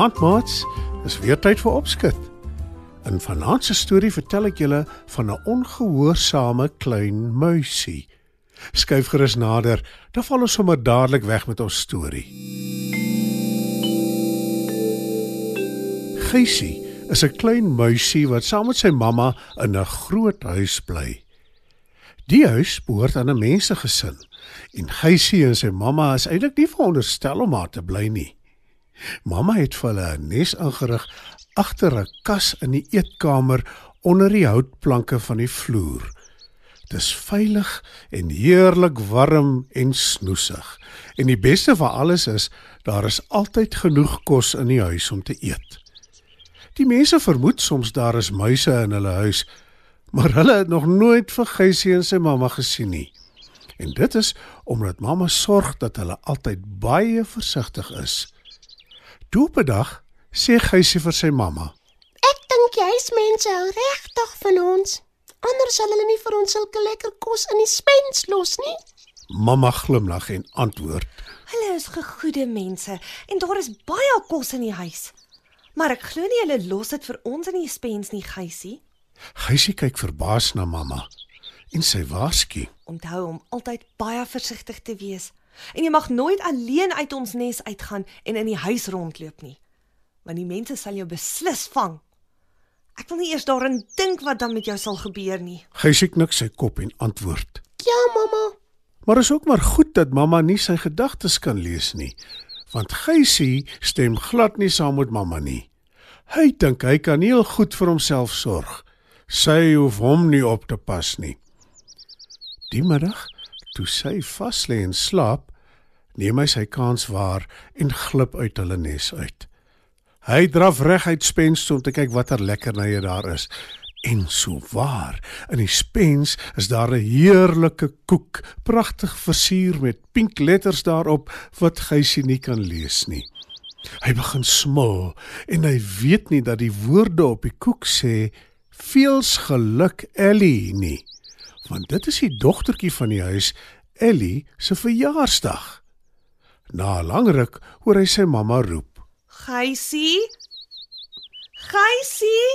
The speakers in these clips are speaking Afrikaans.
Goeienaand maats. Dis weer tyd vir opskud. In vanaand se storie vertel ek julle van 'n ongehoorsame klein muisie. Skuif gerus nader, dan val ons sommer dadelik weg met ons storie. Geusie is 'n klein muisie wat saam met sy mamma in 'n groot huis bly. Die huis behoort aan 'n mensegesin en Geusie en sy mamma is eintlik nie veronderstel om daar te bly nie. Mamma het vir hulle 'n nes ingerig agter 'n kas in die eetkamer onder die houtplanke van die vloer. Dis veilig en heerlik warm en snoesig. En die beste van alles is, daar is altyd genoeg kos in die huis om te eet. Die mense vermoed soms daar is muise in hulle huis, maar hulle het nog nooit vir Geusie en sy mamma gesien nie. En dit is omdat mamma sorg dat hulle altyd baie versigtig is. Toe op 'n dag sê Geusie vir sy mamma: Ek dink huismense hou regtig van ons. Anders sal hulle nie vir ons sulke lekker kos in die spens los nie. Mamma glimlag en antwoord: Hulle is gegoede mense en daar is baie kos in die huis. Maar ek glo nie hulle los dit vir ons in die spens nie, Geusie. Geusie kyk verbaas na mamma en sy waarsku: Onthou om altyd baie versigtig te wees. En jy mag nooit alleen uit ons nes uitgaan en in die huis rondloop nie. Want die mense sal jou beslis vang. Ek wil nie eers daaraan dink wat dan met jou sal gebeur nie. Geusie knik sy kop en antwoord: Ja, mamma. Maar is ook maar goed dat mamma nie sy gedagtes kan lees nie, want Geusie stem glad nie saam met mamma nie. Hy dink hy kan heel goed vir homself sorg. Sy hoef hom nie op te pas nie. Die middag, toe sy vas lê en slaap, neem hy sy kans waar en glip uit hulle nes uit. Hy draf reguit spens toe om te kyk watter lekkernye daar is. En so waar, in die spens is daar 'n heerlike koek, pragtig versier met pink letters daarop wat Geusie nie kan lees nie. Hy begin smil en hy weet nie dat die woorde op die koek sê "Veels geluk Ellie" nie, want dit is die dogtertjie van die huis, Ellie se verjaarsdag. Na 'n lang ruk hoor hy sy mamma roep. Geusie? Geusie?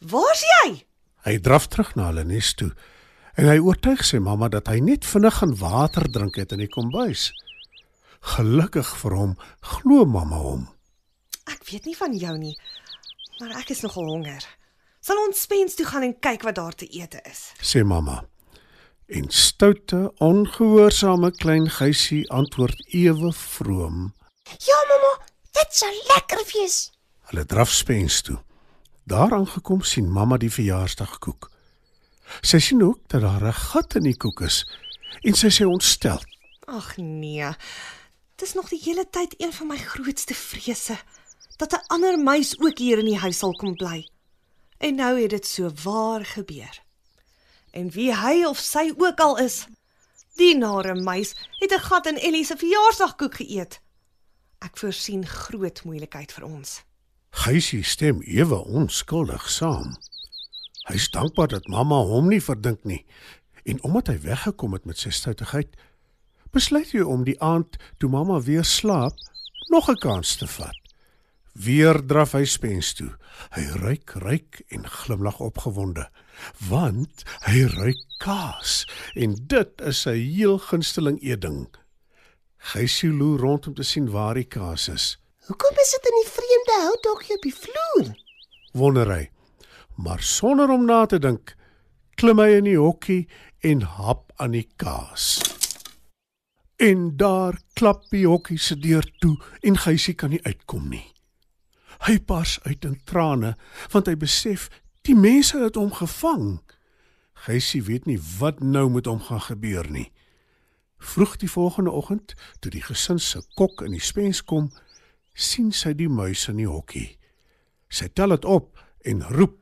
Waar's jy? Hy draf terug na hulle nes toe en hy oortuig sy mamma dat hy net vinnig gaan water drink het in die kombuis. Gelukkig vir hom glo mamma hom. Ek weet nie van jou nie, maar ek is nogal honger. Sal ons spens toe gaan en kyk wat daar te ete is? sê mamma. En stoute, ongehoorsame klein Geusie antwoord ewe vroom. Ja, mamma. Dit sal lekker wees. Hulle draf spens toe. Daar aangekom sien mamma die verjaarsdagkoek. Sy sien ook dat daar 'n gat in die koek is en sy sê ontstel: Ag nee. Dis nog die hele tyd een van my grootste vrese dat 'n ander muis ook hier in die huis sal kom bly. En nou het dit so waar gebeur. En wie hy of sy ook al is, die nare muis het 'n gat in Ellie se verjaarsdagkoek geëet. Ek voorsien groot moeilikheid vir ons. Geusie stem ewe onskuldig saam. Hy is dankbaar dat mamma hom nie verdink nie en omdat hy weggekom het met sy stoutigheid, besluit hy om die aand toe mamma weer slaap, nog 'n kans te vat. Weer draf hy spens toe. Hy ruik, ruik en glimlag opgewonde, want hy ruik kaas en dit is sy heel gunsteling eetding. Geusie loer rond om te sien waar die kaas is. Hoekom is dit in die vreemde houthokkie op die vloer? Wonder hy. Maar sonder om na te dink, klim hy in die hokkie en hap aan die kaas. En daar klap die hokkie se deur toe en Geusie kan nie uitkom nie. Hy pas uit in trane want hy besef die mense het hom gevang. Geysie weet nie wat nou met hom gaan gebeur nie. Vroeg die volgende oggend, toe die gesin se kok in die spens kom, sien sy die muis in die hokkie. Sy tel dit op en roep: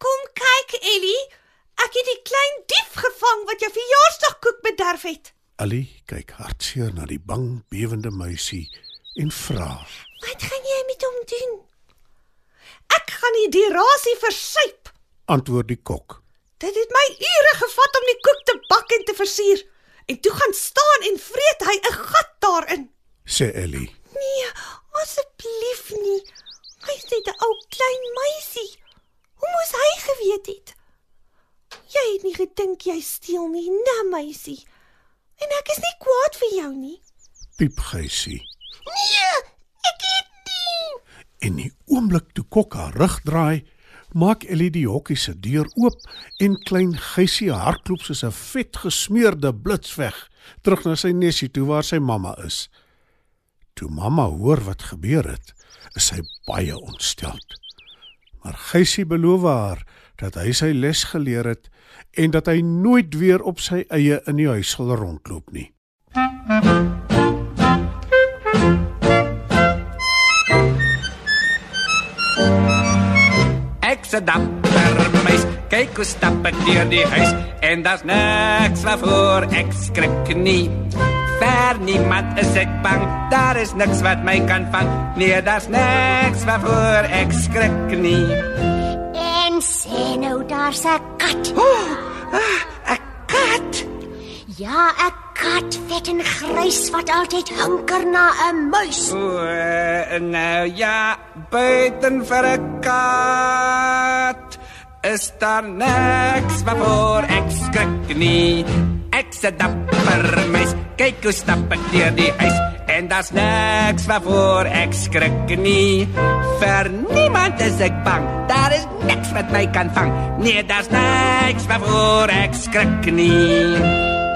Kom kyk, Ellie. Ek het die klein dief gevang wat jou verjaarsdagkoek bederf het. Ellie kyk hartseer na die bang, bewende muisie en vra: Wat gaan jy met hom doen? Gaan nie die rasie versuip. Antwoord die kok. Dit het my ure gevat om die koek te bak en te versier. En toe gaan staan en vreet hy 'n gat daarin. sê Ellie. Nee, asseblief nie. Hy's net 'n ou klein meisie. Hoe moes hy geweet het? Jy het nie gedink jy steel nie, nee meisie. En ek is nie kwaad vir jou nie. Piep Geysie. Nee. En die oomblik toe kok haar rug draai, maak Ellie die hokkie se deur oop en klein Geysie hardloop soos 'n vet gesmeurde blits weg terug na sy nesie toe waar sy mamma is. Toe mamma hoor wat gebeur het, is sy baie ontstel. Maar Geysie beloof haar dat hy sy les geleer het en dat hy nooit weer op sy eie in die huis sal rondloop nie. Ek se dapper meis, kyk hoe stap ek deur die huis en daar's niks waarvoor ek skrik nie. Ver niemand is ek bang, daar is niks wat my kan vang. Nee, daar's niks waarvoor ek skrik nie. En sê nou daar's 'n kat. Ah, 'n Kat. Ja, 'n kat vet en grys wat altyd hunker na 'n muis. O, uh, nou ja, buiten vir 'n kat. Is daar niks waarvoor ek skrik nie. Ek se dapper mens, kyk hoe stap ek deur die huis en daar's niks waarvoor ek skrik nie. Vir niemand is ek bang, daar is niks wat my kan vang. Nee, daar's niks waarvoor ek skrik nie.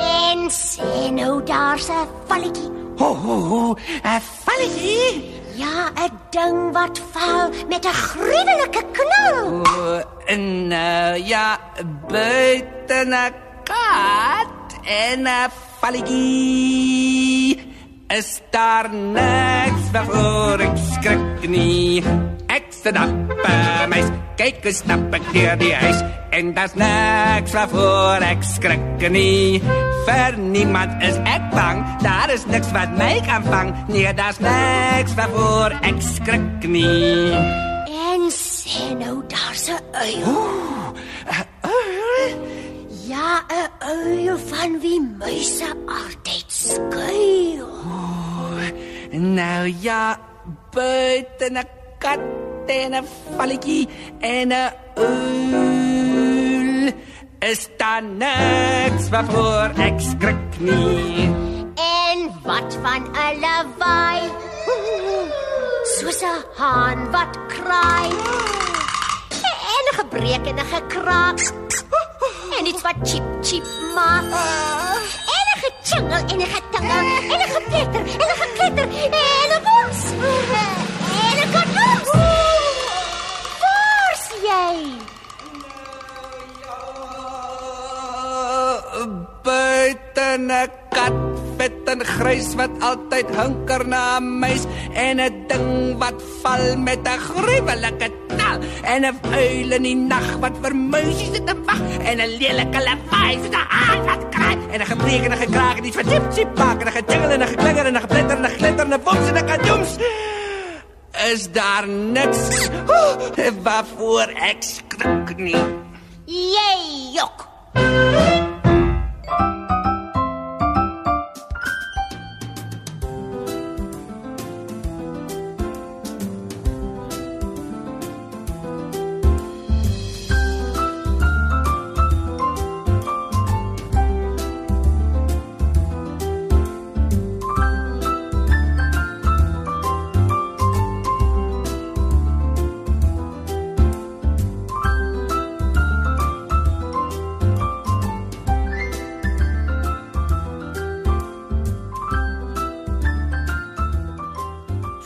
En sê nou daar's 'n valletjie. Ho ho ho, 'n valletjie. Ja, 'n ding wat val met 'n gruwelike knal. O, en uh, ja, buiten 'n kat en 'n valletjie. Is daar niks waarvoor ek skrik nie. Op, uh, meis, kyk hoe stap ek deur die huis en daar's niks waarvoor ek skrik nie. Vir niemand is ek bang, daar is niks wat my kan vang. Nee, daar's niks waarvoor ek skrik nie. En sê nou daar's 'n uil. Ja, 'n uil van wie muise altyd skuil. Nou ja, buiten 'n kat en 'n valletjie en 'n uil. Is daar niks waarvoor ek skrik nie. En wat van 'n lawaai? Soos 'n haan wat kraai. En 'n gebreek en 'n gekraak. En iets wat chip chip maak. En 'n gechingel en 'n getingel en 'n gepletter en 'n gekletter en 'n bos. Buiten 'n kat vet en grys wat altyd hunker na 'n muis. En 'n ding wat val met 'n gruwelike knal en 'n uil in die nag wat vir muisies te wag en 'n lelike lawaai 'n haan wat kraai. En 'n gebreek en 'n gekraak en iets wat chip chip maak. En 'n gejingle en 'n geklinger en 'n gepletter en 'n glitter en 'n boms en 'n kadoems is daar niks oh, waarvoor ek skrik nie? Jy jok.